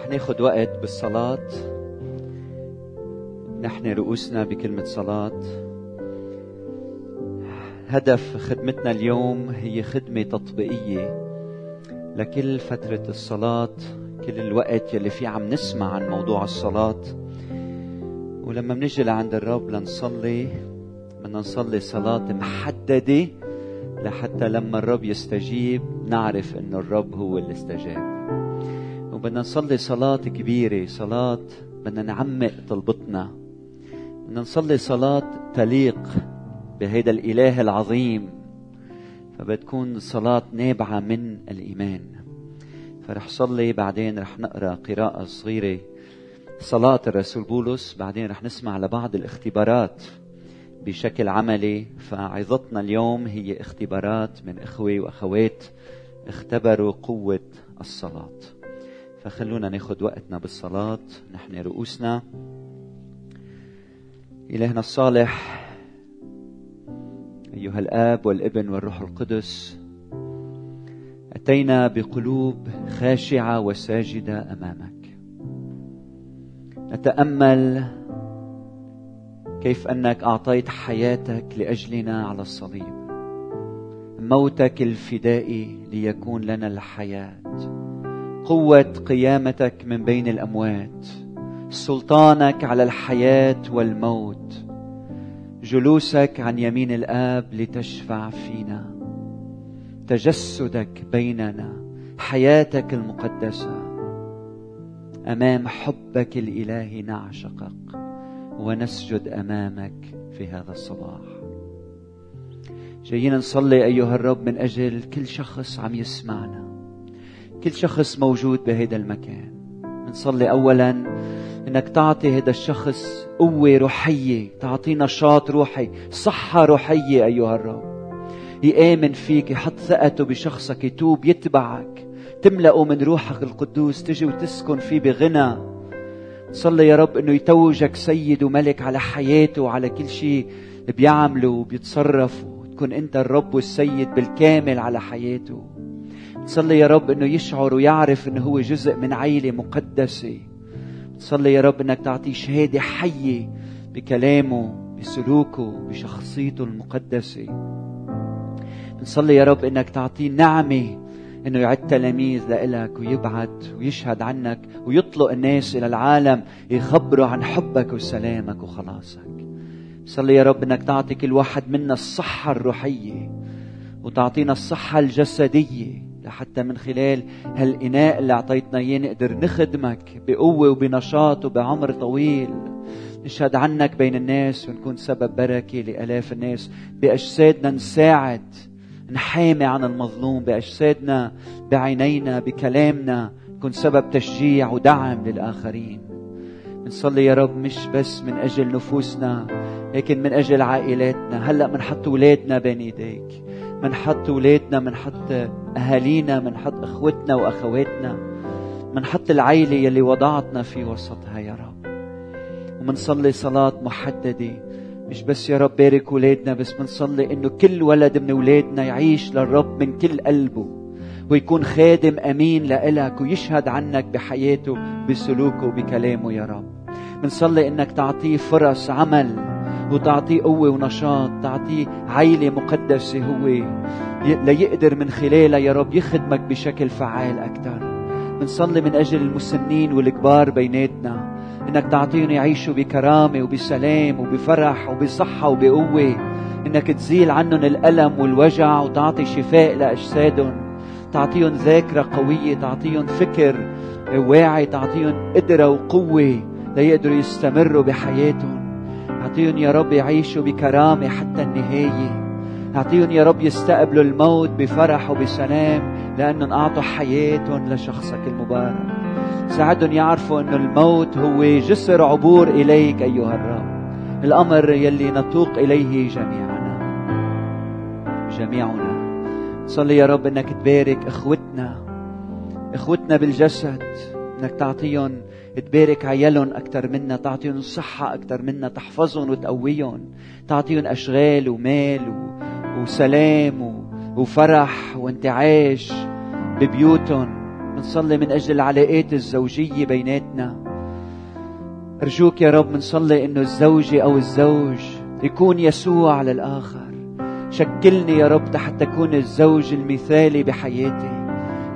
رح ناخد وقت بالصلاة. نحن رؤوسنا بكلمة صلاة. هدف خدمتنا اليوم هي خدمة تطبيقية لكل فترة الصلاة كل الوقت يلي فيه عم نسمع عن موضوع الصلاة. ولما بنجي لعند الرب لنصلي بدنا نصلي صلاة محددة لحتى لما الرب يستجيب نعرف إنه الرب هو اللي استجاب. وبدنا نصلي صلاة كبيرة صلاة بدنا نعمق طلبتنا. بدنا نصلي صلاة تليق بهيدا الإله العظيم فبتكون صلاة نابعة من الإيمان. فرح صلي بعدين رح نقرأ قراءة صغيرة. صلاة الرسول بولس بعدين رح نسمع لبعض الاختبارات بشكل عملي. فعظتنا اليوم هي اختبارات من إخوة وأخوات اختبروا قوة الصلاة. فخلونا ناخذ وقتنا بالصلاة. نحن رؤوسنا. إلهنا الصالح أيها الآب والابن والروح القدس أتينا بقلوب خاشعة وساجدة أمامك. نتأمل كيف أنك أعطيت حياتك لأجلنا على الصليب موتك الفدائي ليكون لنا الحياة. قوة قيامتك من بين الأموات. سلطانك على الحياة والموت. جلوسك عن يمين الآب لتشفع فينا. تجسدك بيننا. حياتك المقدسة. أمام حبك الإلهي نعشقك. ونسجد أمامك في هذا الصباح. جايين نصلي أيها الرب من أجل كل شخص عم يسمعنا. كل شخص موجود بهذا المكان. نصلي اولا إنك تعطي هذا الشخص قوة روحية تعطيه نشاط روحي صحة روحية أيها الرب. يآمن فيك يحط ثقته بشخصك يتوب يتبعك. تملأه من روحك القدوس تجي وتسكن فيه بغنى. صلي يا رب إنه يتوجك سيد وملك على حياته وعلى كل شيء بيعمله وبيتصرف وتكون أنت الرب والسيد بالكامل على حياته. صلي يا رب إنه يشعر ويعرف إنه هو جزء من عيلة مقدسة. صلي يا رب إنك تعطيه شهادة حية بكلامه بسلوكه بشخصيته المقدسة. نصلي يا رب إنك تعطيه نعمة إنه يعد تلاميذ لإلك ويبعت ويشهد عنك ويطلق الناس إلى العالم يخبروا عن حبك وسلامك وخلاصك. صلي يا رب إنك تعطي كل واحد منا الصحة الروحية وتعطينا الصحة الجسدية. لحتى من خلال هالإناء اللي أعطيتنا إياه نقدر نخدمك بقوة وبنشاط وبعمر طويل. نشهد عنك بين الناس ونكون سبب بركة لآلاف الناس. بأجسادنا نساعد نحامي عن المظلوم. بأجسادنا بعينينا بكلامنا نكون سبب تشجيع ودعم للآخرين. بنصلي يا رب مش بس من أجل نفوسنا لكن من أجل عائلاتنا. هلأ بنحط أولادنا بين إيديك. بنحط أولادنا بنحط أهالينا بنحط إخوتنا وأخواتنا بنحط العيلة يلي وضعتنا في وسطها يا رب. ومنصلي صلاة محددة. مش بس يا رب بارك ولادنا بس بنصلي إنه كل ولد من ولادنا يعيش للرب من كل قلبه ويكون خادم أمين لإلك ويشهد عنك بحياته بسلوكه وبكلامه يا رب. بنصلي إنك تعطيه فرص عمل وتعطيه قوة ونشاط تعطيه عيلة مقدسة هو. ليقدر من خلالها يا رب يخدمك بشكل فعال أكثر. بنصلي من أجل المسنين والكبار بيناتنا. إنك تعطيهم يعيشوا بكرامة وبسلام وبفرح وبصحة وبقوة. إنك تزيل عنهم الألم والوجع وتعطي شفاء لأجسادهم. تعطيهم ذاكرة قوية تعطيهم فكر واعي تعطيهم قدرة وقوة ليقدروا يستمروا بحياتهم. أعطيهم يا رب يعيشوا بكرامة حتى النهاية. أعطيهم يا رب يستقبلوا الموت بفرح وبسلام لأنهم أعطوا حياتهم لشخصك المبارك. ساعدهم يعرفوا أن الموت هو جسر عبور إليك أيها الرب. الأمر يلي نتوق إليه جميعنا. جميعنا. صلي يا رب أنك تبارك إخوتنا. إخوتنا بالجسد. أنك تعطيهم تبارك عيالهم أكثر منا تعطيهم صحة أكثر منا تحفظهم وتقويهم تعطيهم أشغال ومال و... وسلام و... وفرح وانتعاش ببيوتهم. بنصلي من أجل العلاقات الزوجية بيناتنا. أرجوك يا رب بنصلي إنه الزوجة أو الزوج يكون يسوع للآخر شكلني يا رب حتى أكون الزوج المثالي بحياتي.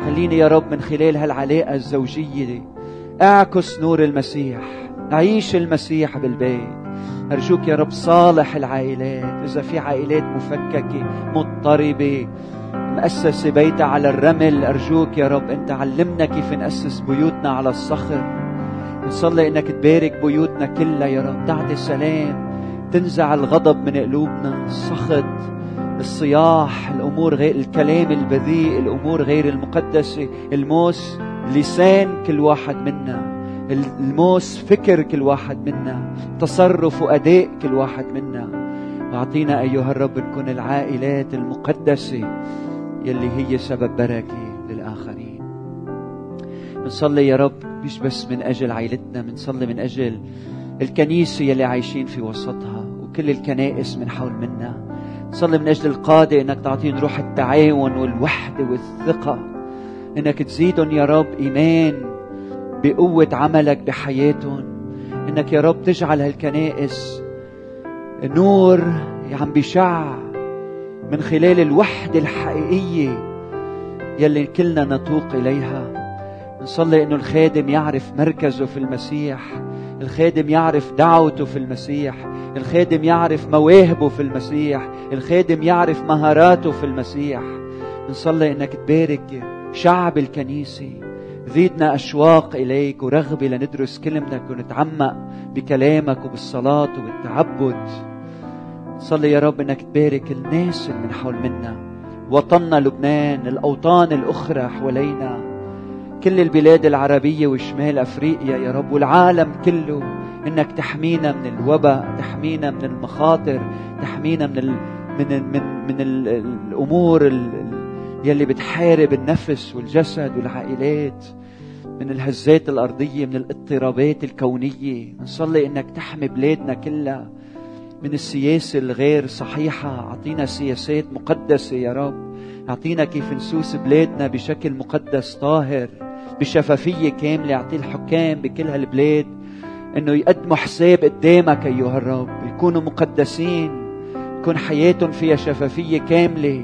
خليني يا رب من خلال هالعلاقة الزوجية دي أعكس نور المسيح أعيش المسيح بالبيت. أرجوك يا رب صالح العائلات إذا في عائلات مفككة مضطربة مؤسسة بيتها على الرمل أرجوك يا رب أنت علمنا كيف نأسس بيوتنا على الصخر. نصلي إنك تبارك بيوتنا كلها يا رب تعطي سلام تنزع الغضب من قلوبنا السخط الصياح الأمور غير الكلام البذيء الأمور غير المقدسة الموس لسان كل واحد منا الموس فكر كل واحد منا تصرف وأداء كل واحد منا. أعطينا أيها الرب نكون العائلات المقدسة يلي هي سبب بركة للآخرين. بنصلي يا رب مش بس من أجل عائلتنا بنصلي من أجل الكنيسة يلي عايشين في وسطها وكل الكنائس من حول منا. نصلي من أجل القادة إنك تعطيهم روح التعاون والوحدة والثقة. إنك تزيدهم يا رب إيمان بقوة عملك بحياتهم. إنك يا رب تجعل هالكنائس نور عم بيشع من خلال الوحدة الحقيقية يلي كلنا نتوق إليها. نصلي إنه الخادم يعرف مركزه في المسيح. الخادم يعرف دعوته في المسيح الخادم يعرف مواهبه في المسيح الخادم يعرف مهاراته في المسيح. نصلي إنك تبارك شعب الكنيسة. زيدنا أشواق إليك ورغبة لندرس كلمتك ونتعمق بكلامك وبالصلاة وبالتعبد صلي يا رب إنك تبارك الناس اللي من حول منا. وطننا لبنان الأوطان الأخرى حوالينا. كل البلاد العربية وشمال أفريقيا يا رب والعالم كله إنك تحمينا من الوباء تحمينا من المخاطر تحمينا من ال من ال من من ال الأمور ال يلي بتحارب النفس والجسد والعائلات من الهزات الأرضية من الاضطرابات الكونية. نصلي إنك تحمي بلادنا كلها من السياسة الغير صحيحة. أعطينا سياسات مقدسة يا رب. أعطينا كيف نسوس بلادنا بشكل مقدس طاهر. بشفافية كاملة أعطي الحكام بكل هالبلاد أنه يقدموا حساب قدامك أيها الرب. يكونوا مقدسين تكون حياتهم فيها شفافية كاملة.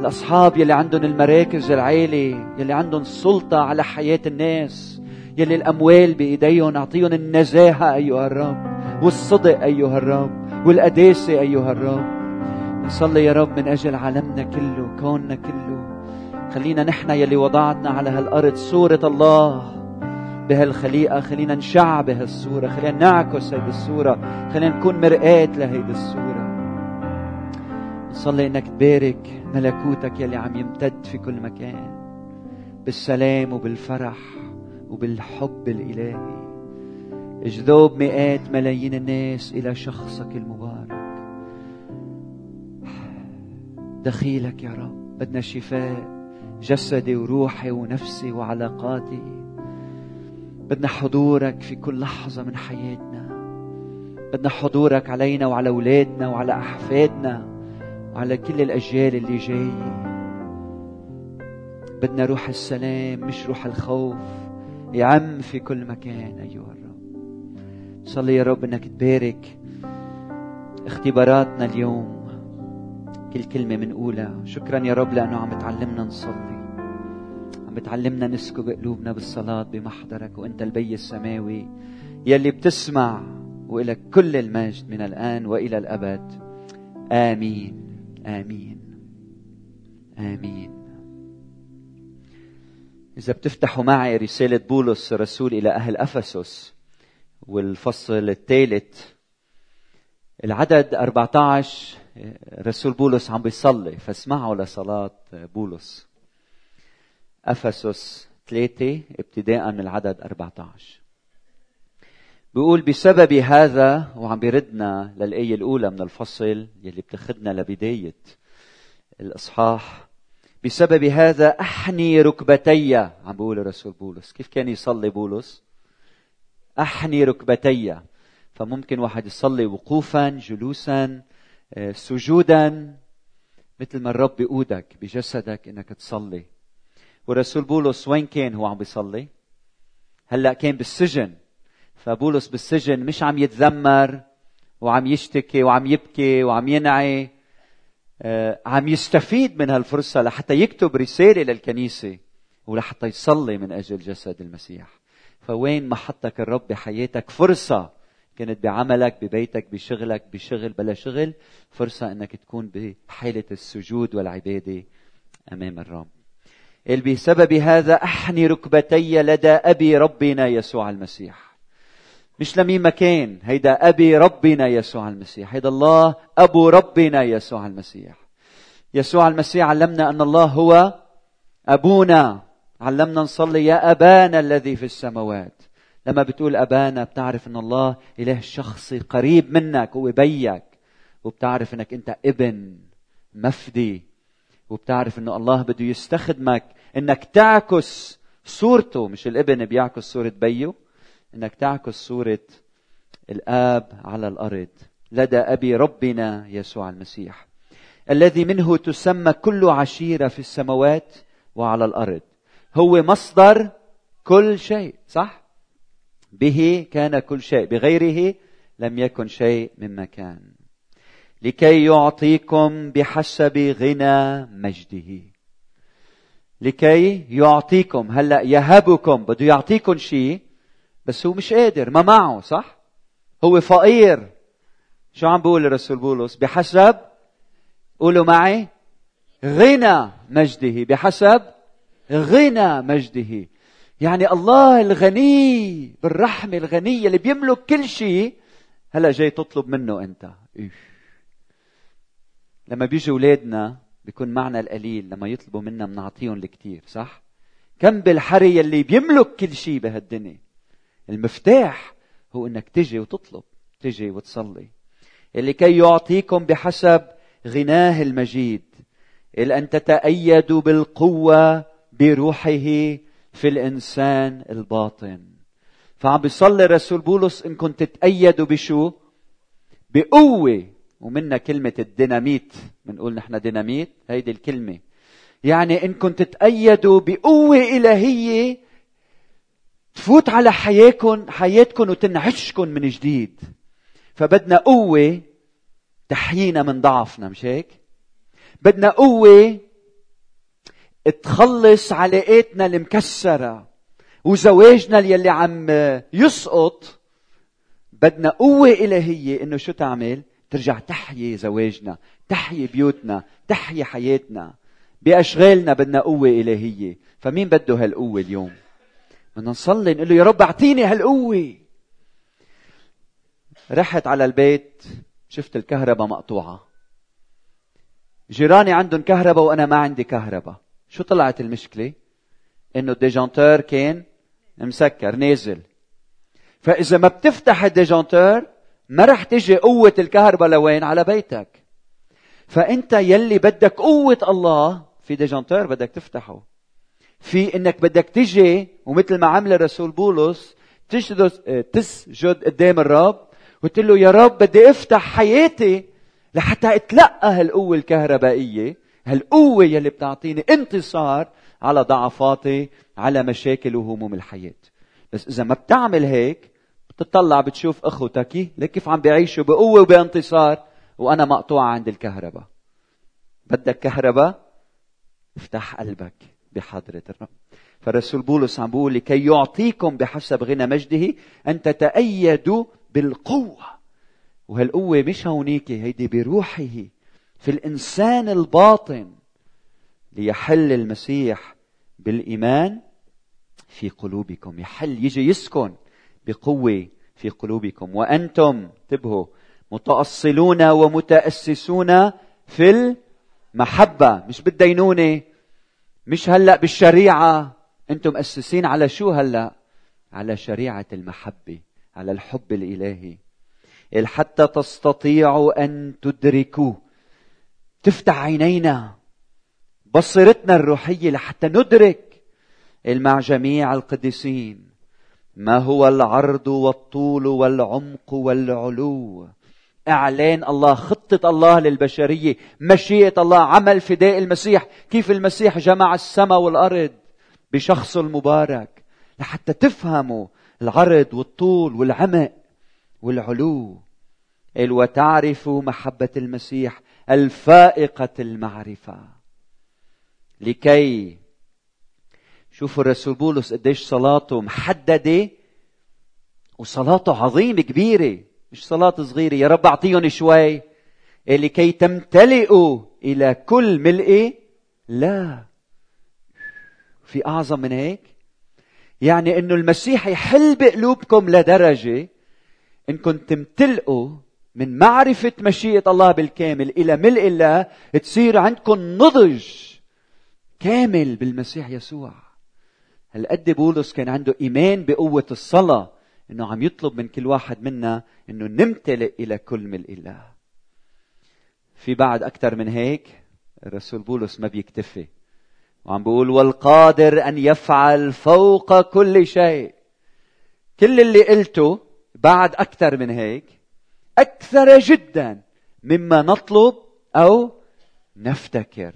الأصحاب يلي عندهم المراكز العالية يلي عندهم السلطة على حياة الناس يلي الأموال بإيديهم أعطيهم النزاهة أيها الرب والصدق أيها الرب والقداسة أيها الرب. نصلي يا رب من أجل عالمنا كله كوننا كله. خلينا نحن يلي وضعتنا على هالأرض صورة الله. بهالخليقة خلينا نشع بهالصورة خلينا نعكس هيدي الصورة خلينا نكون مرآة لهيدي الصورة. نصلي إنك تبارك ملكوتك يلي عم يمتد في كل مكان بالسلام وبالفرح وبالحب الإلهي. اجذوب مئات ملايين الناس إلى شخصك المبارك. دخيلك يا رب بدنا شفاء. جسدي وروحي ونفسي وعلاقاتي. بدنا حضورك في كل لحظة من حياتنا. بدنا حضورك علينا وعلى أولادنا وعلى أحفادنا وعلى كل الأجيال اللي جاية. بدنا روح السلام مش روح الخوف. يعم في كل مكان أيها الرب. صلي يا رب إنك تبارك اختباراتنا اليوم. كل كلمة منقولها. شكرا يا رب لأنه عم تعلمنا نصلي. عم بتعلمنا نسكب قلوبنا بالصلاة بمحضرك وأنت البي السماوي يلي بتسمع والك كل المجد من الآن وإلى الأبد. آمين. آمين. آمين. إذا بتفتحوا معي رسالة بولس الرسول إلى أهل أفسس والفصل الثالث. العدد 14 رسول بولس عم بيصلي فاسمعوا لصلاة بولس. أفسس 3 ابتداء من العدد 14 بيقول بسبب هذا وعم بيردنا للآية الأولى من الفصل يلي بتاخذنا لبداية الإصحاح بسبب هذا أحني ركبتي عم بيقول الرسول بولس. كيف كان يصلي بولس؟ أحني ركبتي. فممكن واحد يصلي وقوفا جلوسا سجودا مثل ما الرب بيقودك بجسدك إنك تصلي. ورسول بولس وين كان هو عم بيصلي؟ هلأ كان بالسجن. فبولس بالسجن مش عم يتذمر وعم يشتكي وعم يبكي وعم ينعي آه، عم يستفيد من هالفرصة لحتى يكتب رسالة للكنيسة ولحتى يصلي من أجل جسد المسيح. فوين محطك الرب بحياتك فرصة كانت بعملك ببيتك بشغلك بشغل بلا شغل فرصة إنك تكون بحالة السجود والعبادة أمام الرب. بسبب هذا أحني ركبتي لدى أبي ربنا يسوع المسيح. مش لمين مكان هيدا أبي ربنا يسوع المسيح. هيدا الله أبو ربنا يسوع المسيح. يسوع المسيح علمنا أن الله هو أبونا. علمنا نصلي يا أبانا الذي في السماوات. لما بتقول أبانا بتعرف إن الله إله شخصي قريب منك هو بيك. وبتعرف إنك أنت ابن مفدي. وبتعرف إنه الله بده يستخدمك إنك تعكس صورته. مش الابن بيعكس صورة بيه إنك تعكس صورة الآب على الأرض. لدى أبي ربنا يسوع المسيح الذي منه تسمى كل عشيرة في السماوات وعلى الأرض. هو مصدر كل شيء صح؟ به كان كل شيء بغيره لم يكن شيء مما كان لكي يعطيكم بحسب غنى مجده. لكي يعطيكم هلا يهبكم بده يعطيكم شيء بس هو مش قادر ما معه صح؟ هو فقير. شو عم بقول الرسول بولس؟ بحسب قولوا معي غنى مجده بحسب غنى مجده. يعني الله الغني بالرحمة الغنية اللي بيملك كل شيء هلا جاي تطلب منه أنت إيه. لما بيجوا أولادنا بيكون معنا القليل لما يطلبوا منا بنعطيهم الكثير صح؟ كم بالحري اللي بيملك كل شيء بهالدنيا المفتاح هو إنك تجي وتطلب تجي وتصلي اللي كي يعطيكم بحسب غناه المجيد إلى أن تتأيدوا بالقوة بروحه في الإنسان الباطن. فعم بيصلي الرسول بولس انكم تتأيدوا بشو؟ بقوة. ومنا كلمة الديناميت. بنقول نحن ديناميت. هيدي الكلمة. يعني انكم تتأيدوا بقوة إلهية تفوت على حياتكم حياتكم وتنعشكم من جديد. فبدنا قوة تحيينا من ضعفنا مش هيك؟ بدنا قوة تخلص علاقاتنا المكسرة وزواجنا يلي عم يسقط بدنا قوة إلهية إنه شو تعمل؟ ترجع تحيي زواجنا، تحيي بيوتنا، تحيي حياتنا. بأشغالنا بدنا قوة إلهية، فمين بده هالقوة اليوم؟ بدنا نصلي نقول له يا رب أعطيني هالقوة. رحت على البيت شفت الكهرباء مقطوعة. جيراني عندهم كهرباء وأنا ما عندي كهرباء. شو طلعت المشكلة؟ إنه ال disjoncteur كان مسكر نازل. فإذا ما بتفتح ال disjoncteur ما رح تجي قوة الكهرباء لوين؟ على بيتك. فأنت يلي بدك قوة الله في disjoncteur بدك تفتحه. في إنك بدك تجي ومثل ما عمل الرسول بولس تسجد تسجد قدام الرب وتقول له يا رب بدي أفتح حياتي لحتى أتلقى هالقوة الكهربائية. هالقوة يلي بتعطيني انتصار على ضعفاتي على مشاكل وهموم الحياة. بس إذا ما بتعمل هيك بتطلع بتشوف أخوتك كيف عم بيعيشوا بقوة وبانتصار وأنا مقطوعة عند الكهرباء. بدك كهرباء؟ افتح قلبك بحضرة الرب. فالرسول بولس عم بيقول لكي يعطيكم بحسب غنى مجده أن تتأيدوا بالقوة. وهالقوة مش هونيك هيدي بروحه. في الإنسان الباطن ليحل المسيح بالإيمان في قلوبكم. يحل يجي يسكن بقوة في قلوبكم. وأنتم انتبهوا متأصلون ومتأسسون في المحبة. مش بالدينونة مش هلأ بالشريعة. أنتم مؤسسين على شو هلأ؟ على شريعة المحبة على الحب الإلهي. حتى تستطيعوا أن تدركوا تفتح عينينا. بصيرتنا الروحية لحتى ندرك مع جميع القديسين. ما هو العرض والطول والعمق والعلو؟ إعلان الله خطة الله للبشرية مشيئة الله عمل فداء المسيح. كيف المسيح جمع السماء والأرض؟ بشخصه المبارك. لحتى تفهموا العرض والطول والعمق والعلو. قال وتعرفوا محبة المسيح الفائقة المعرفة. لكي شوفوا الرسول بولس قديش صلاته محددة وصلاته عظيمة كبيرة مش صلاة صغيرة يا رب أعطيهم شوي. لكي تمتلئوا إلى كل ملء لا. في أعظم من هيك؟ يعني أنه المسيح يحل بقلوبكم لدرجة إنكم تمتلئوا من معرفة مشيئة الله بالكامل إلى ملء الله تصير عندكم نضج كامل بالمسيح يسوع. هالقد بولس كان عنده إيمان بقوة الصلاة إنه عم يطلب من كل واحد منا إنه نمتلئ إلى كل ملء الله. في بعد أكثر من هيك الرسول بولس ما بيكتفي وعم بيقول والقادر أن يفعل فوق كل شيء. كل اللي قلته بعد أكثر من هيك أكثر جدا مما نطلب أو نفتكر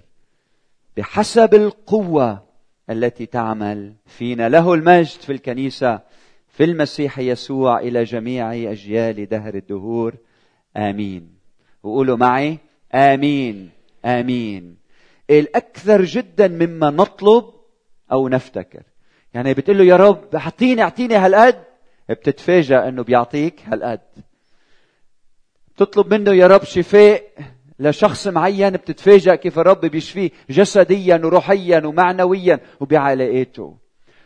بحسب القوة التي تعمل فينا. له المجد في الكنيسة في المسيح يسوع إلى جميع أجيال دهر الدهور. آمين. وقولوا معي آمين آمين. الأكثر جدا مما نطلب أو نفتكر. يعني بتقول له يا رب أعطيني أعطيني هالقد. بتتفاجأ إنه بيعطيك هالقد. بتطلب منه يا رب شفاء لشخص معين بتتفاجأ كيف الرب بيشفيه جسديا وروحيا ومعنويا وبعلاقاته.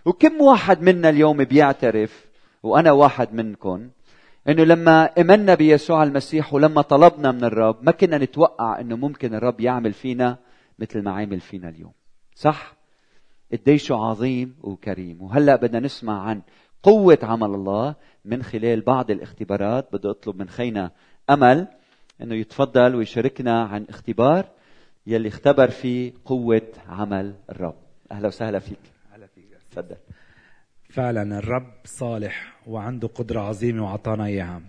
وكم واحد منا اليوم بيعترف وأنا واحد منكم إنه لما أمنا بيسوع المسيح ولما طلبنا من الرب ما كنا نتوقع إنه ممكن الرب يعمل فينا مثل ما عمل فينا اليوم. صح؟ قديشه عظيم وكريم. وهلأ بدنا نسمع عن قوة عمل الله من خلال بعض الاختبارات. بدي أطلب من خينا أمل إنه يتفضل ويشاركنا عن اختبار يلي اختبر فيه قوة عمل الرب. أهلا وسهلا فيك. أهلا فيك. تفضل. فعلا الرب صالح وعنده قدرة عظيمة وعطانا إياها.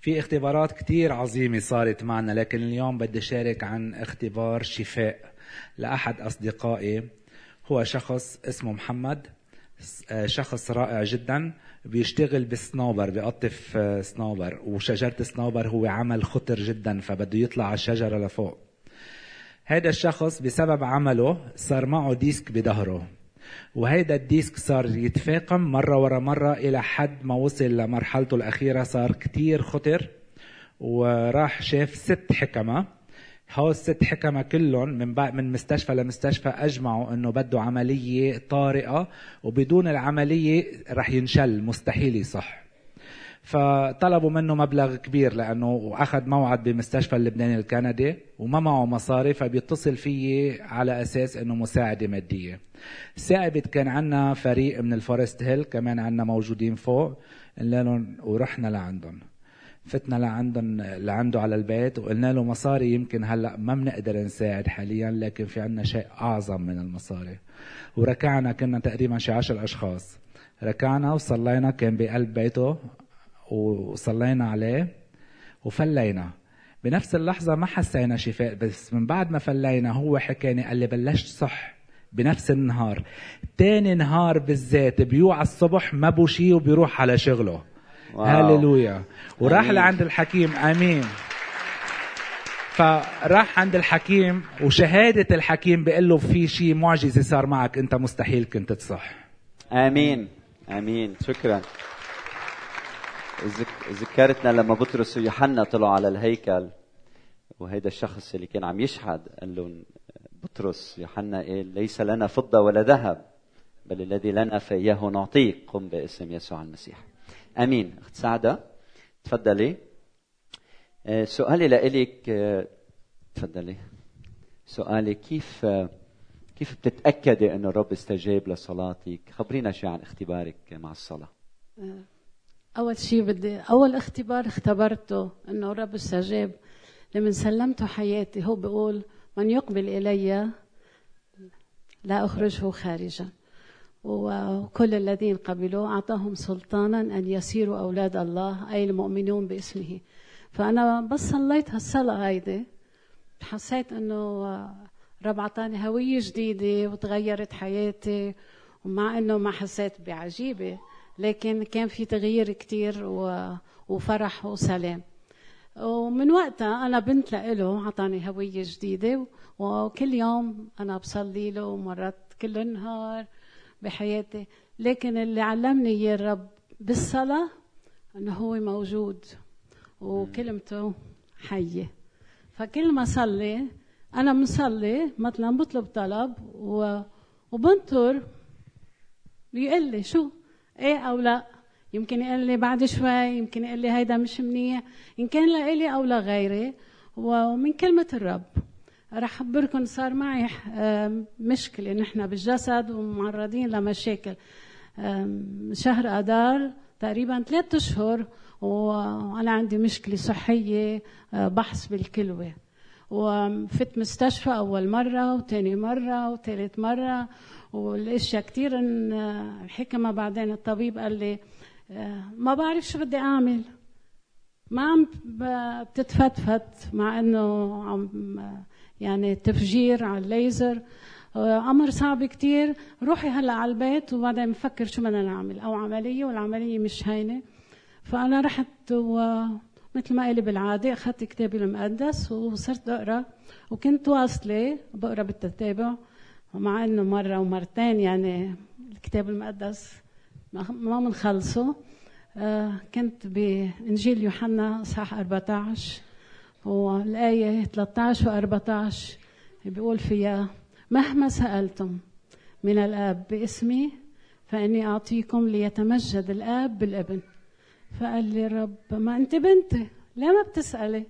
في اختبارات كتير عظيمة صارت معنا لكن اليوم بدي شارك عن اختبار شفاء لأحد أصدقائي. هو شخص اسمه محمد شخص رائع جدا. بيشتغل بالصنوبر بيقطف صنوبر وشجرة الصنوبر هو عمل خطر جدا فبده يطلع على الشجرة لفوق. هذا الشخص بسبب عمله صار معه disc بظهره وهيدا ال disc صار يتفاقم مرة ورا مرة إلى حد ما وصل لمرحلته الأخيرة صار كتير خطر. وراح شاف ست حكمة. هول الست حكمة كلهم من من مستشفى لمستشفى أجمعوا إنه بده عملية طارئة وبدون العملية رح ينشل مستحيل يصح. فطلبوا منه مبلغ كبير لأنه أخذ موعد بمستشفى اللبناني الكندي وما معه مصاري فبيتصل فيي على أساس إنه مساعدة مادية. ثاقبت كان عندنا فريق من الفورست هيل كمان عندنا موجودين فوق قلنا لهم ورحنا لعندهم. فتنا لعندهم لعنده على البيت. وقلنا له مصاري يمكن هلأ ما بنقدر نساعد حاليا لكن في عندنا شيء أعظم من المصاري. وركعنا كنا تقريبا شي عشر أشخاص. ركعنا وصلينا كان بقلب بيته وصلينا عليه وفلينا. بنفس اللحظة ما حسينا شفاء بس من بعد ما فلينا هو حكاني قال لي بلشت صح بنفس النهار. تاني نهار بالذات بيوعى الصبح ما بوشي وبيروح على شغله. هللويا. وراح. لعند الحكيم أمين. فراح عند الحكيم وشهادة الحكيم بيقول له في شيء معجزة صار معك أنت مستحيل كنت تصح. آمين. آمين. شكرا. ذكرتنا لما بطرس ويوحنا طلعوا على الهيكل وهيدا الشخص اللي كان عم يشحد قال له بطرس يوحنا قال ليس لنا فضة ولا ذهب بل الذي لنا فإياه نعطيك قم باسم يسوع المسيح. أمين. أخت سعده تفضلي. آه، سؤالي لإلك آه، تفضلي. سؤالي كيف آه، كيف بتتأكدي إنه الرب استجاب لصلاتك؟ خبرينا شيء عن اختبارك مع الصلاة. أول شيء بدي أول اختبار اختبرته إنه الرب استجاب لما سلمته حياتي. هو بيقول من يقبل إلي لا أخرجه خارجا. وكل الذين قبلوا أعطاهم سلطانا أن يصيروا أولاد الله أي المؤمنون باسمه. فأنا بس صليت هالصلاة هيدي. حسيت أنه رب عطاني هوية جديدة وتغيرت حياتي ومع إنه ما حسيت بعجيبة لكن كان في تغيير كتير وفرح وسلام. ومن وقتها أنا بنت له اعطاني هوية جديدة وكل يوم أنا بصلي له مرات كل النهار بحياتي. لكن اللي علمني اياه الرب بالصلاة إنه هو موجود وكلمته حية. فكل ما صلي أنا مصلي مثلا بطلب طلب. وبنطر بيقول لي شو إيه أو لا. يمكن يقول لي بعد شوي يمكن يقول لي هيدا مش منيح. إن كان لإلي أو لغيري ومن كلمة الرب. رح أخبركم صار معي مشكلة. نحن بالجسد ومعرضين لمشاكل. شهر آذار تقريبا ثلاثة أشهر وأنا عندي مشكلة صحية أه، بحث بالكلوة. وفت مستشفى أول مرة وثاني مرة وثالث مرة والأشياء كثير الحكمه بعدين الطبيب قال لي أه، ما بعرف شو بدي أعمل. ما عم بتتفتفت مع إنه عم يعني تفجير على الليزر. آه، أمر صعب كتير. روحي هلأ على البيت وبعدين بفكر شو بدنا نعمل أو عملية والعملية مش هينة. فأنا رحت ومثل ما قالي بالعادة أخذت كتابي المقدس وصرت أقرأ. وكنت واصلة بقرأ بالتتابع ومع إنه مرة ومرتين يعني الكتاب المقدس ما بنخلصه آه، كنت بإنجيل يوحنا صح 14 والآية 13 و 14 بيقول فيها مهما سألتم من الآب باسمي فإني أعطيكم ليتمجد الآب بالابن. فقال لي رب ما أنت بنتي ليه ما بتسألي؟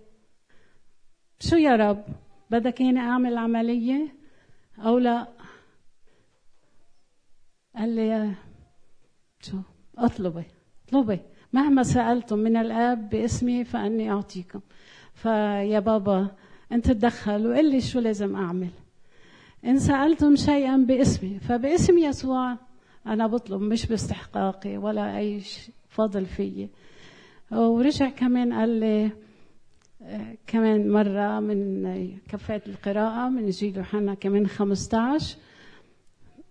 شو يا رب بدك يعني أعمل عملية أو لا؟ قال لي شو؟ أطلبي أطلبي. مهما سألتم من الآب باسمي فأني أعطيكم. فيا بابا أنت تدخل وقل لي شو لازم أعمل. إن سالتم شيئا باسمي فباسم يسوع أنا بطلب مش باستحقاقي ولا أي فضل فيي. ورجع كمان قال لي كمان مرة من كفاية القراءة من إنجيل يوحنا كمان 15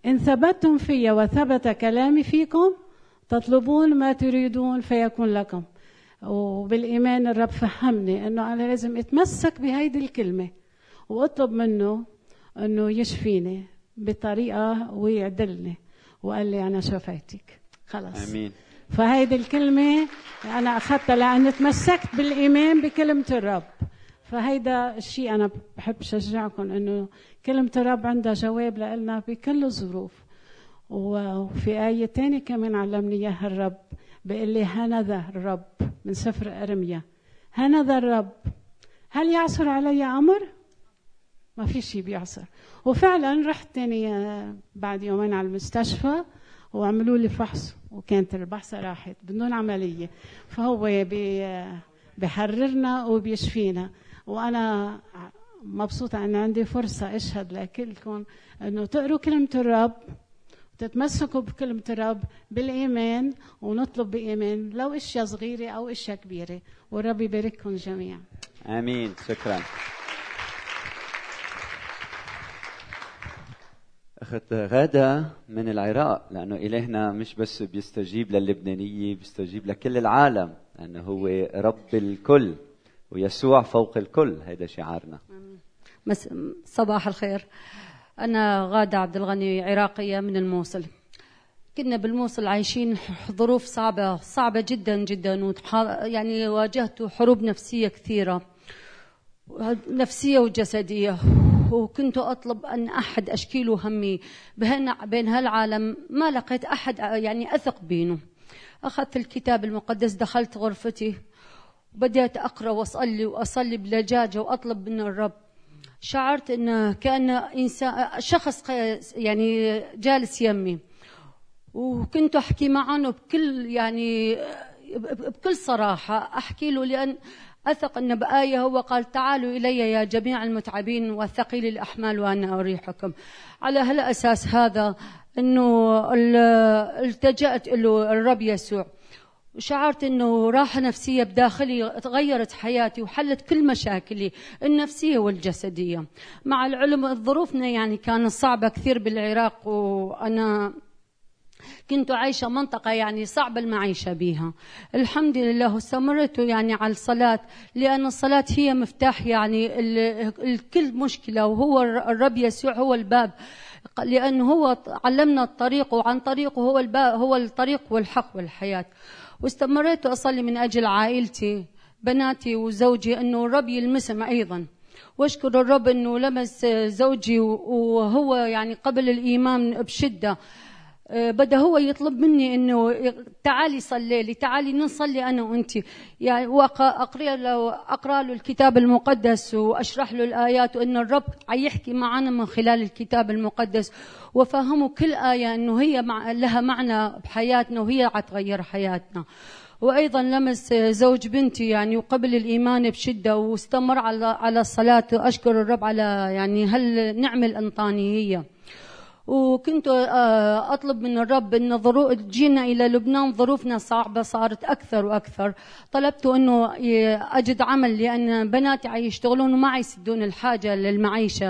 إن ثبتتم في وثبت كلامي فيكم تطلبون ما تريدون فيكون لكم. وبالإيمان الرب فهمني إنه أنا لازم أتمسك بهيدي الكلمة وأطلب منه إنه يشفيني بطريقة ويعدلني وقال لي أنا شفيتك. خلص آمين. فهيدي الكلمة أنا أخذتها لأن تمسكت بالإيمان بكلمة الرب. فهيدا الشيء أنا بحب شجعكم إنه كلمة الرب عندها جواب لنا بكل الظروف. وفي آية تانية كمان علمني إياها الرب. بيقول لي هنذا الرب. من سفر أرميا. هنذا الرب. هل يعصر علي أمر؟ ما في شيء بيعصر وفعلا رحت تاني آه، بعد يومين على المستشفى وعملوا لي فحص وكانت البحثة راحت بدون عملية. فهو بي بحررنا وبيشفينا. وأنا مبسوطة أن عندي فرصة أشهد لكلكم أنه تقروا كلمة الرب. تتمسكوا بكلمة الرب بالإيمان ونطلب بإيمان لو أشياء صغيرة أو أشياء كبيرة. والرب يبارككم جميعا. آمين. شكرا. أخت غادة من العراق لأنه إلهنا مش بس بيستجيب للبنانية بيستجيب لكل العالم لأنه هو رب الكل ويسوع فوق الكل. هذا شعارنا. صباح الخير. أنا غادة عبد الغني عراقية من الموصل. كنا بالموصل عايشين ظروف صعبة صعبة جدا جدا يعني واجهت حروب نفسية كثيرة نفسية وجسدية. وكنت أطلب أن أحد أشكي له همي. بين هالعالم ما لقيت أحد يعني أثق بينه. أخذت الكتاب المقدس دخلت غرفتي وبدأت أقرأ وأصلي وأصلي بلجاجة وأطلب من الرب شعرت انه كأن انسان شخص يعني جالس يمي. وكنت أحكي معه بكل يعني بكل صراحة. أحكي له لأن أثق إن بآية هو قال تعالوا إلي يا جميع المتعبين والثقيل الأحمال وأنا أريحكم. على هالأساس هذا إنه التجأت له الرب يسوع. وشعرت إنه راحة نفسية بداخلي تغيرت حياتي وحلت كل مشاكلي النفسية والجسدية. مع العلم ظروفنا يعني كانت صعبة كثير بالعراق وأنا كنت عايشة منطقة يعني صعب المعيشة بها الحمد لله استمرت يعني على الصلاة لأن الصلاة هي مفتاح يعني الكل مشكلة وهو الرب يسوع هو الباب. لأنه هو علمنا الطريق وعن طريقه هو الباب هو الطريق والحق والحياة. واستمريت أصلي من أجل عائلتي بناتي وزوجي أنه الرب يلمسهم أيضا. وأشكر الرب أنه لمس زوجي وهو يعني قبل الإيمان بشدة. بدأ هو يطلب مني إنه تعالي صلي لي تعالي نصلي أنا وانت. يعني واقرا له أقرأ له الكتاب المقدس وأشرح له الآيات وإن الرب يحكي معنا من خلال الكتاب المقدس. وفهمه كل آية إنه هي مع لها معنى بحياتنا وهي حتغير حياتنا. وأيضا لمس زوج بنتي يعني وقبل الإيمان بشدة واستمر على على الصلاة. اشكر الرب على يعني هالنعمة الإنطانية. وكنت آه، أطلب من الرب ظروف جينا إلى لبنان ظروفنا صعبة صارت أكثر وأكثر. طلبت إنه أجد عمل لأن بناتي يشتغلون وما يسدون الحاجة للمعيشة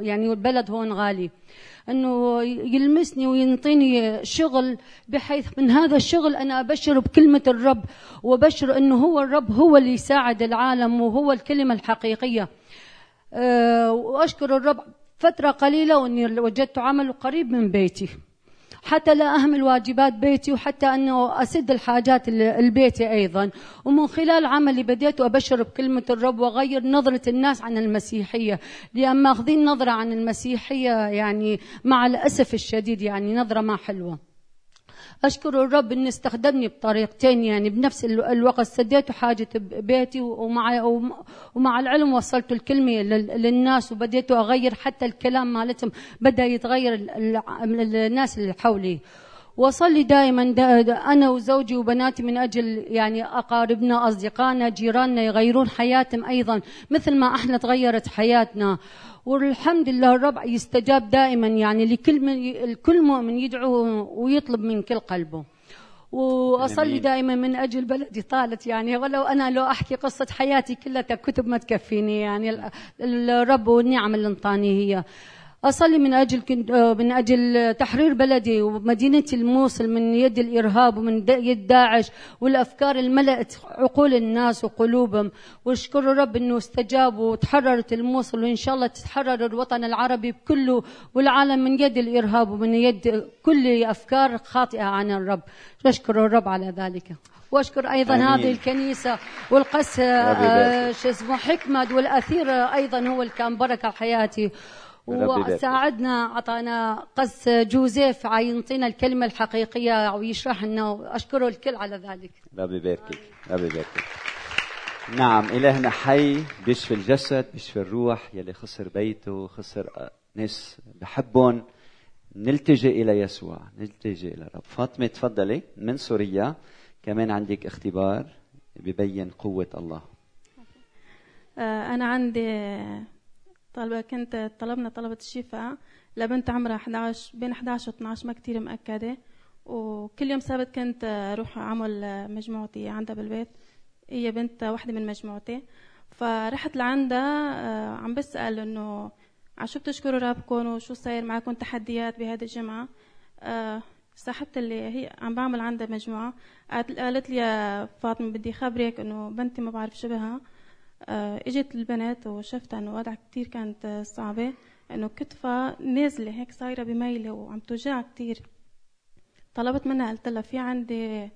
يعني البلد هون غالي. إنه يلمسني وينطيني شغل بحيث من هذا الشغل أنا ابشر بكلمة الرب وابشر إنه هو الرب هو اللي يساعد العالم وهو الكلمة الحقيقية. أه وأشكر الرب فترة قليلة وإني وجدت عمل قريب من بيتي. حتى لا أهمل واجبات بيتي وحتى أنه أسد الحاجات البيتي أيضا. ومن خلال عملي بديت أبشر بكلمة الرب وأغير نظرة الناس عن المسيحية. لأن ماخذين نظرة عن المسيحية يعني مع الأسف الشديد يعني نظرة ما حلوة. أشكر الرب أن استخدمني بطريقتين يعني بنفس الوقت سديت حاجة بيتي ومع ومع العلم وصلت الكلمة للناس وبديت أغير حتى الكلام مالتهم بدأ يتغير الناس اللي حولي. وصلي دائما أنا وزوجي وبناتي من أجل يعني أقاربنا أصدقائنا جيراننا يغيرون حياتهم أيضا مثل ما إحنا تغيرت حياتنا. والحمد لله الرب يستجاب دائما يعني لكل من الكل مؤمن يدعو ويطلب من كل قلبه واصلي دائما من أجل بلدي طالت يعني ولو أنا لو أحكي قصة حياتي كلها كتب ما تكفيني يعني الرب والنعم اللي أنطاني هي. أصلي من أجل آه، من أجل تحرير بلدي ومدينتي الموصل من يد الإرهاب ومن يد داعش والأفكار اللي ملأت عقول الناس وقلوبهم. واشكر الرب أنه استجاب وتحررت الموصل وإن شاء الله تتحرر الوطن العربي كله والعالم من يد الإرهاب ومن يد كل أفكار خاطئة عن الرب. أشكر الرب على ذلك. واشكر أيضا أمين. هذه الكنيسة والقس آه، شو اسمه حكمد والأثير أيضا هو اللي كان بركة حياتي. وساعدنا أعطانا قس جوزيف ينطينا الكلمة الحقيقية ويشرح لنا واشكره الكل على ذلك. رب يباركك رب يباركك نعم إلهنا حي بيشفي الجسد بيشفي الروح يلي خسر بيته خسر ناس بحبهم. نلتجئ إلى يسوع نلتجئ إلى الرب. فاطمة تفضلي من سوريا. كمان عندك اختبار ببين قوة الله. آه، أنا عندي طلبة كنت طلبنا طلبة الشفاء لبنت عمرها 11 بين 11 و 12 ما كتير مأكدة. وكل يوم سبت كنت أروح أعمل مجموعتي عندها بالبيت هي بنت واحدة من مجموعتي. فرحت لعندها آه، عم بسأل إنه عشو بتشكروا ربكم وشو صاير معكم تحديات بهذه الجمعة؟ آه، صاحبتي اللي هي عم بعمل عندها مجموعة قالت لي يا فاطمة بدي خبرك إنه بنتي ما بعرف شبهها اجت البنت وشفتها انه وضعها كتير كانت صعبة انه كتفها نازلة هيك صايرة بميلة وعم توجع كتير. طلبت منها قلت لها في عندي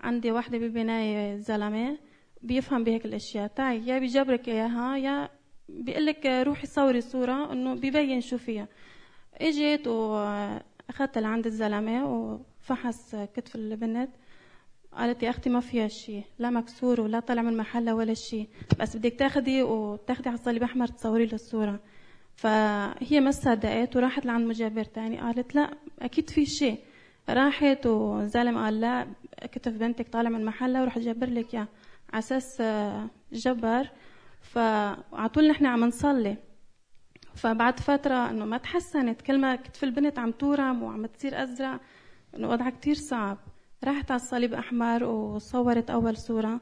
عندي واحدة ببناية زلمة بيفهم بهيك الأشياء. تعي يا بيجبرك إياها يا بيقول لك روحي صوري صورة إنه ببين شو فيها. إجت واخذتها لعند الزلمة وفحص كتف البنت قالت يا أختي ما فيها شيء لا مكسور ولا طلع من محلها ولا شيء. بس بدك تاخدي وتاخدي على الصليب أحمر تصوري له الصورة. فهي ما صدقت وراحت لعند مجابر تاني قالت لا أكيد في شيء. راحت والزلم قال لا كتف بنتك طالع من محلها وراح جبر لك إياه. على أساس آه، جبر. فعطول نحن عم نصلي. فبعد فترة إنه ما تحسنت كل ما كتف البنت عم تورم وعم تصير أزرق إنه وضعها كتير صعب. رحت على الصليب أحمر وصورت أول صورة.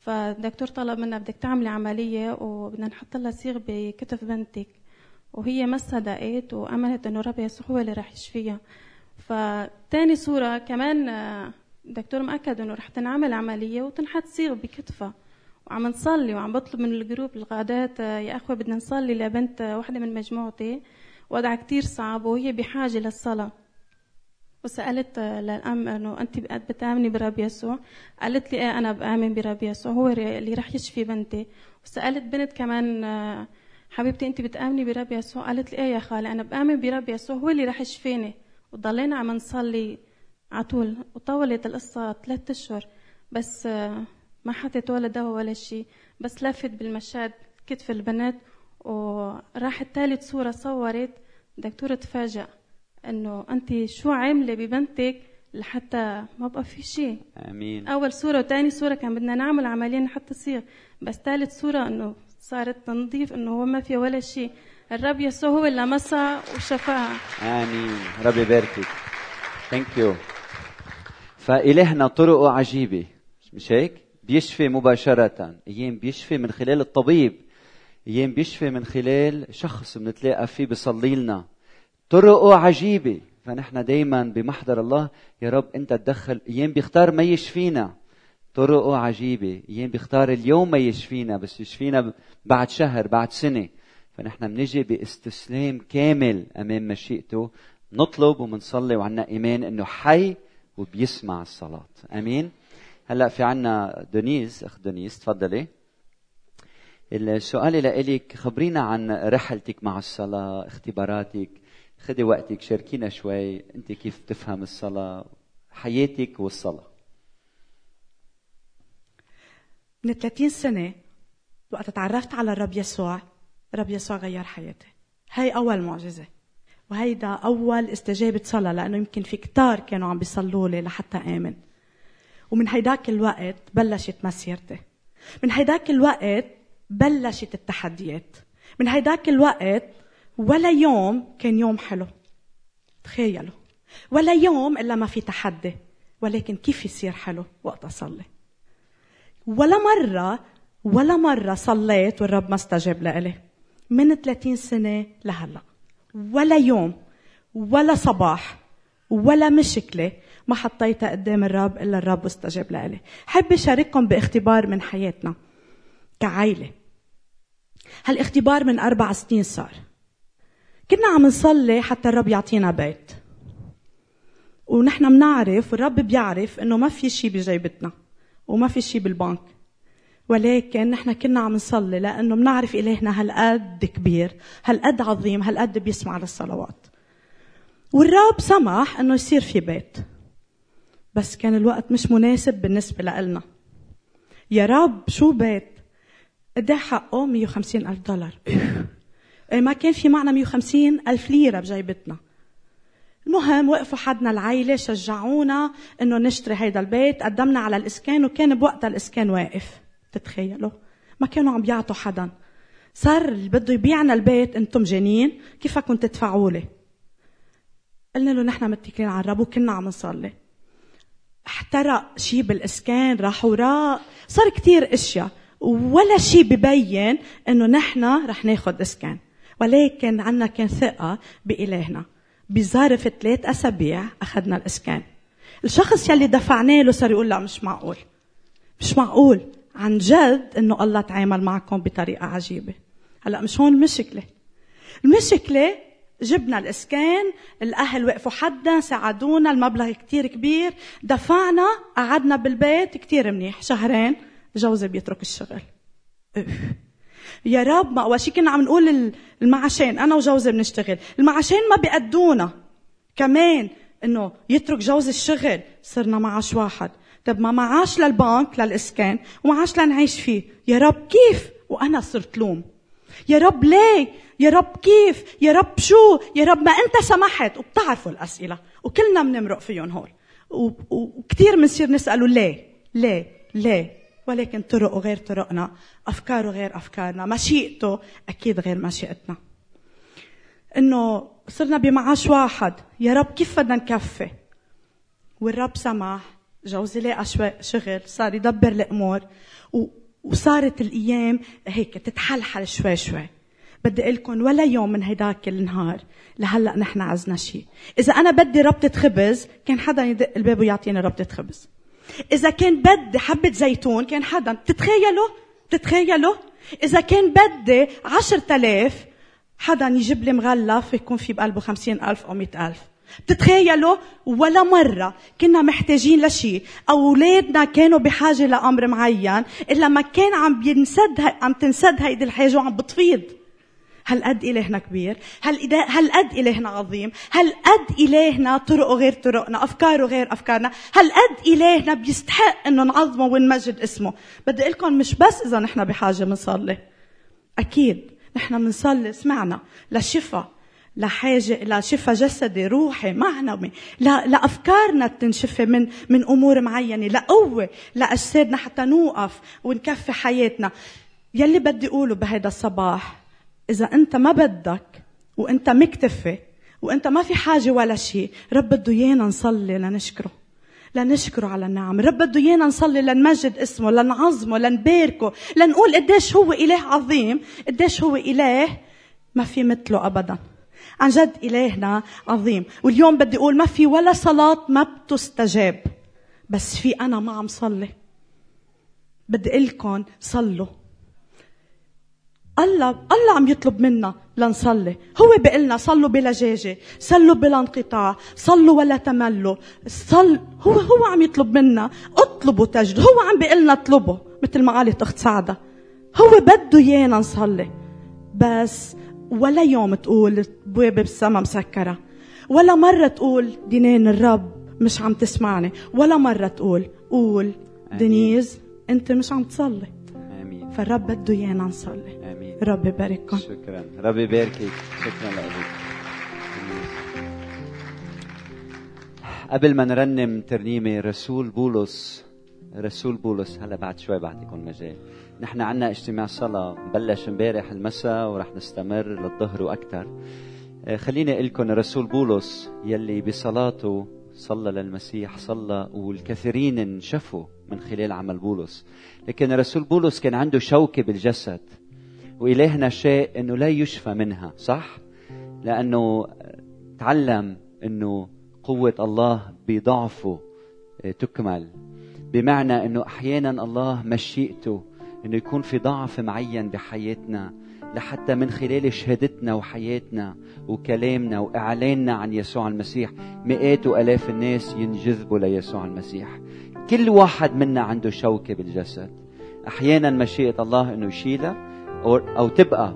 فالدكتور طلب منا بدك تعملي عملية وبدنا نحط لها صيغ بكتف بنتك. وهي ما صدقت وأمنت إنه رب يسوع هو اللي راح يشفيها. فتاني صورة كمان الدكتور مأكد إنه رح تنعمل عملية وتنحت صيغ بكتفها. وعم نصلي وعم بطلب من الجروب الغادات يا أخوة بدنا نصلي لبنت واحدة من مجموعتي وضعها كتير صعب وهي بحاجة للصلاة. وسألت للأم إنه أنت بتآمني برب يسوع؟ قالت لي إيه أنا بآمن برب يسوع هو اللي رح يشفي بنتي. وسألت بنت كمان حبيبتي أنت بتآمني برب يسوع؟ قالت لي إيه يا خالة أنا بآمن برب يسوع هو اللي رح يشفيني. وضلينا عم نصلي على طول وطولت القصة ثلاثة أشهر. بس ما حطت ولا دواء ولا شيء. بس لفت بالمشاد كتف البنت وراحت ثالث صورة صورت دكتورة تفاجأ إنه انت شو عاملة ببنتك لحتى ما بقى في شيء. آمين. أول صوره وثاني صوره كان بدنا نعمل عملية لحتى تصير بس ثالث صوره إنه صارت تنظيف إنه هو ما في ولا شيء. الرب يسوع هو اللي لمسها وشفاها. آمين. ربي يباركك. ثانك يو فإلهنا طرقه عجيبة. مش هيك؟ بيشفي مباشرة. أيام بيشفي من خلال الطبيب. أيام بيشفي من خلال شخص بنتلاقى فيه بيصلي لنا. طرقه عجيبة. فنحن دايما بمحضر الله يا رب أنت تدخل. أيام بيختار ما يشفينا. طرقه عجيبة. أيام بيختار اليوم ما يشفينا بس يشفينا بعد شهر بعد سنة. فنحن بنجي باستسلام كامل أمام مشيئته. نطلب ومنصلي وعنا إيمان إنه حي وبيسمع الصلاة. آمين. هلأ في عنا دونيز. أخت دونيز تفضلي. السؤال لإلك خبرينا عن رحلتك مع الصلاة اختباراتك. خدي وقتك شاركينا شوي. انت كيف تفهم الصلاة؟ حياتك والصلاة. من 30 سنة وقت تعرفت على الرب يسوع الرب يسوع غير حياتي. هاي أول معجزة. وهيدا أول استجابة صلاة لأنه يمكن في كتار كانوا عم بيصلوا لي لحتى آمن. ومن هيداك الوقت بلشت مسيرتي. من هيداك الوقت بلشت التحديات. من هيداك الوقت ولا يوم كان يوم حلو. تخيلوا. ولا يوم إلا ما في تحدي ولكن كيف يصير حلو وقت أصلي؟ ولا مرة ولا مرة صليت والرب ما استجاب لإلي. من 30 سنة لهلأ. ولا يوم ولا صباح ولا مشكلة ما حطيتها قدام الرب إلا الرب استجاب لإلي. حب أشارككم باختبار من حياتنا كعائلة. هالإختبار من أربع سنين صار. كنا عم نصلي حتى الرب يعطينا بيت. ونحن بنعرف والرب بيعرف إنه ما في شيء بجيبتنا وما في شيء بالبنك. ولكن نحن كنا عم نصلي لأنه بنعرف إلهنا هالقد كبير هالقد عظيم هالقد بيسمع للصلوات. والرب سمح إنه يصير في بيت. بس كان الوقت مش مناسب بالنسبة لنا يا رب شو بيت؟ قد حقه؟ 150 ألف دولار. إيه، ما كان في معنا 150 ألف ليرة بجيبتنا. المهم وقفوا حدنا العيلة شجعونا إنه نشتري هيدا البيت. قدمنا على الإسكان وكان بوقتها الإسكان واقف. تتخيلوا؟ ما كانوا عم بيعطوا حدا. صار اللي بده يبيعنا البيت أنتم جانين كيفكم تدفعوا لي قلنا له نحن متكلين على الرب وكنا عم نصلي. احترق شيء بالإسكان راح وراء. صار كتير أشياء. ولا شيء ببين إنه نحن رح ناخذ إسكان. ولكن عنا كان ثقة بإلهنا. بظرف ثلاث أسابيع أخذنا الإسكان. الشخص يلي دفعنا له صار يقول لا مش معقول. مش معقول. عن جد إنه الله تعامل معكم بطريقة عجيبة. هلأ مش هون المشكلة. المشكلة جبنا الإسكان الأهل وقفوا حدنا ساعدونا المبلغ كتير كبير. دفعنا قعدنا بالبيت كتير منيح. شهرين جوزي بيترك الشغل. يا رب ما أول شيء كنا عم نقول المعاشين أنا وجوزي بنشتغل. المعاشين ما بيأدونا. كمان إنه يترك جوزي الشغل صرنا معاش واحد. طب ما معاش للبنك للإسكان ومعاش لنعيش فيه. يا رب كيف؟ وأنا صرت لوم. يا رب ليه؟ يا رب كيف؟ يا رب شو؟ يا رب ما أنت سمحت. وبتعرفوا الأسئلة وكلنا بنمرق فيهم هول. وكثير بنصير نسأله ليه؟ ليه؟ ليه؟ ولكن طرقه غير طرقنا أفكاره غير أفكارنا مشيئته أكيد غير مشيئتنا. إنه صرنا بمعاش واحد يا رب كيف بدنا نكفي؟ والرب سمح جوزي لقى شغل صار يدبر الأمور وصارت الأيام هيك تتحلحل شوي شوي. بدي أقول لكم ولا يوم من هيداك النهار لهلأ نحن عزنا شيء. إذا أنا بدي ربطة خبز كان حدا يدق الباب ويعطيني ربطة خبز. إذا كان بدي حبة زيتون كان حدا بتتخيلوا بتتخيلوا إذا كان بدي عشرة آلاف حدا يجيب لي مغلف يكون في بقلبه خمسين ألف أو مئة ألف. بتتخيلوا ولا مرة كنا محتاجين لشيء أولادنا كانوا بحاجة لأمر معين إلا ما كان عم بينسد عم تنسد هيدي الحاجة وعم بتفيض. هل قد إلهنا كبير؟ هل هل قد إلهنا عظيم؟ هل قد إلهنا طرقه غير طرقنا؟ أفكاره غير أفكارنا؟ هل قد إلهنا بيستحق إنه نعظمه ونمجد اسمه؟ بدي أقول لكم مش بس إذا نحن بحاجة بنصلي أكيد نحن بنصلي سمعنا لشفاء لحاجة لشفاء جسدي روحي معنوي لأفكارنا تنشفي من من أمور معينة لقوة لأجسادنا حتى نوقف ونكفي حياتنا. يلي بدي أقوله بهذا الصباح إذا أنت ما بدك وأنت مكتفي وأنت ما في حاجة ولا شيء رب بده إيانا نصلي لنشكره لنشكره على النعم. رب بده إيانا نصلي لنمجد اسمه لنعظمه لنباركه لنقول قديش هو إله عظيم قديش هو إله ما في مثله أبدا. عن جد إلهنا عظيم. واليوم بدي أقول ما في ولا صلاة ما بتستجاب بس في أنا ما عم صلي. بدي لكم صلوا. الله الله عم يطلب منا لنصلي. هو بيقول لنا صلوا بلجاجة صلوا بلا انقطاع صلوا ولا تملوا. صل هو هو عم يطلب منا اطلبوا تجد. هو عم بيقول لنا اطلبوا مثل ما قالت أخت سعدة. هو بده إيانا نصلي. بس ولا يوم تقول بوابة بالسما مسكرة. ولا مرة تقول دينين الرب مش عم تسمعني. ولا مرة تقول قول دينيز أنت مش عم تصلي. آمين. فالرب بده إيانا نصلي. آمين. رب يبارككم شكرا. ربي يباركك شكرا لك. قبل ما نرنم ترنيمة رسول بولس رسول بولس هلا بعد شوي بعطيكم مجال. نحن عنا اجتماع صلاة. بلش امبارح المساء ورح نستمر للظهر وأكثر. آه، خليني أقول لكم رسول بولس يلي بصلاته صلى للمسيح صلى والكثيرين انشفوا من خلال عمل بولس. لكن رسول بولس كان عنده شوكة بالجسد. وإلهنا شاء أنه لا يشفى منها صح؟ لأنه تعلم أنه قوة الله بضعفه آه، تكمل. بمعنى أنه أحيانا الله مشيئته أنه يكون في ضعف معين بحياتنا لحتى من خلال شهادتنا وحياتنا وكلامنا وإعلاننا عن يسوع المسيح مئات وألاف الناس ينجذبوا ليسوع المسيح. كل واحد منا عنده شوكة بالجسد. أحيانا مشيئة الله أنه يشيلها أو, أو تبقى.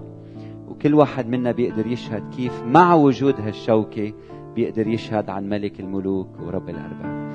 وكل واحد منا بيقدر يشهد كيف مع وجود هالشوكة بيقدر يشهد عن ملك الملوك ورب الأرباب.